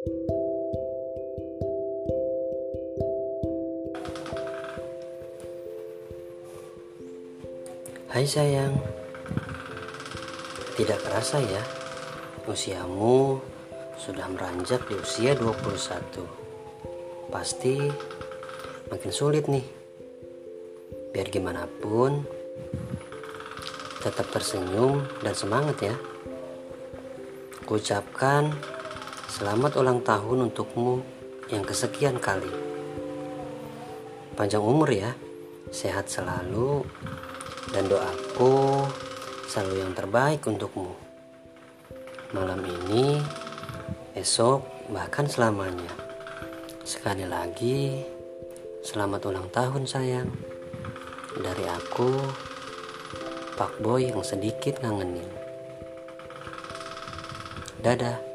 Hai sayang. Tidak kerasa ya Usiamu sudah meranjak di usia 21 Pasti makin sulit nih. Biar gimana pun Tetap tersenyum dan semangat ya. Kuucapkan selamat ulang tahun untukmu yang kesekian kali Panjang umur ya Sehat selalu dan doaku selalu yang terbaik untukmu. Malam ini, esok, bahkan selamanya. Sekali lagi, selamat ulang tahun sayang. Dari aku, Pak Boy yang sedikit ngangenin. Dadah.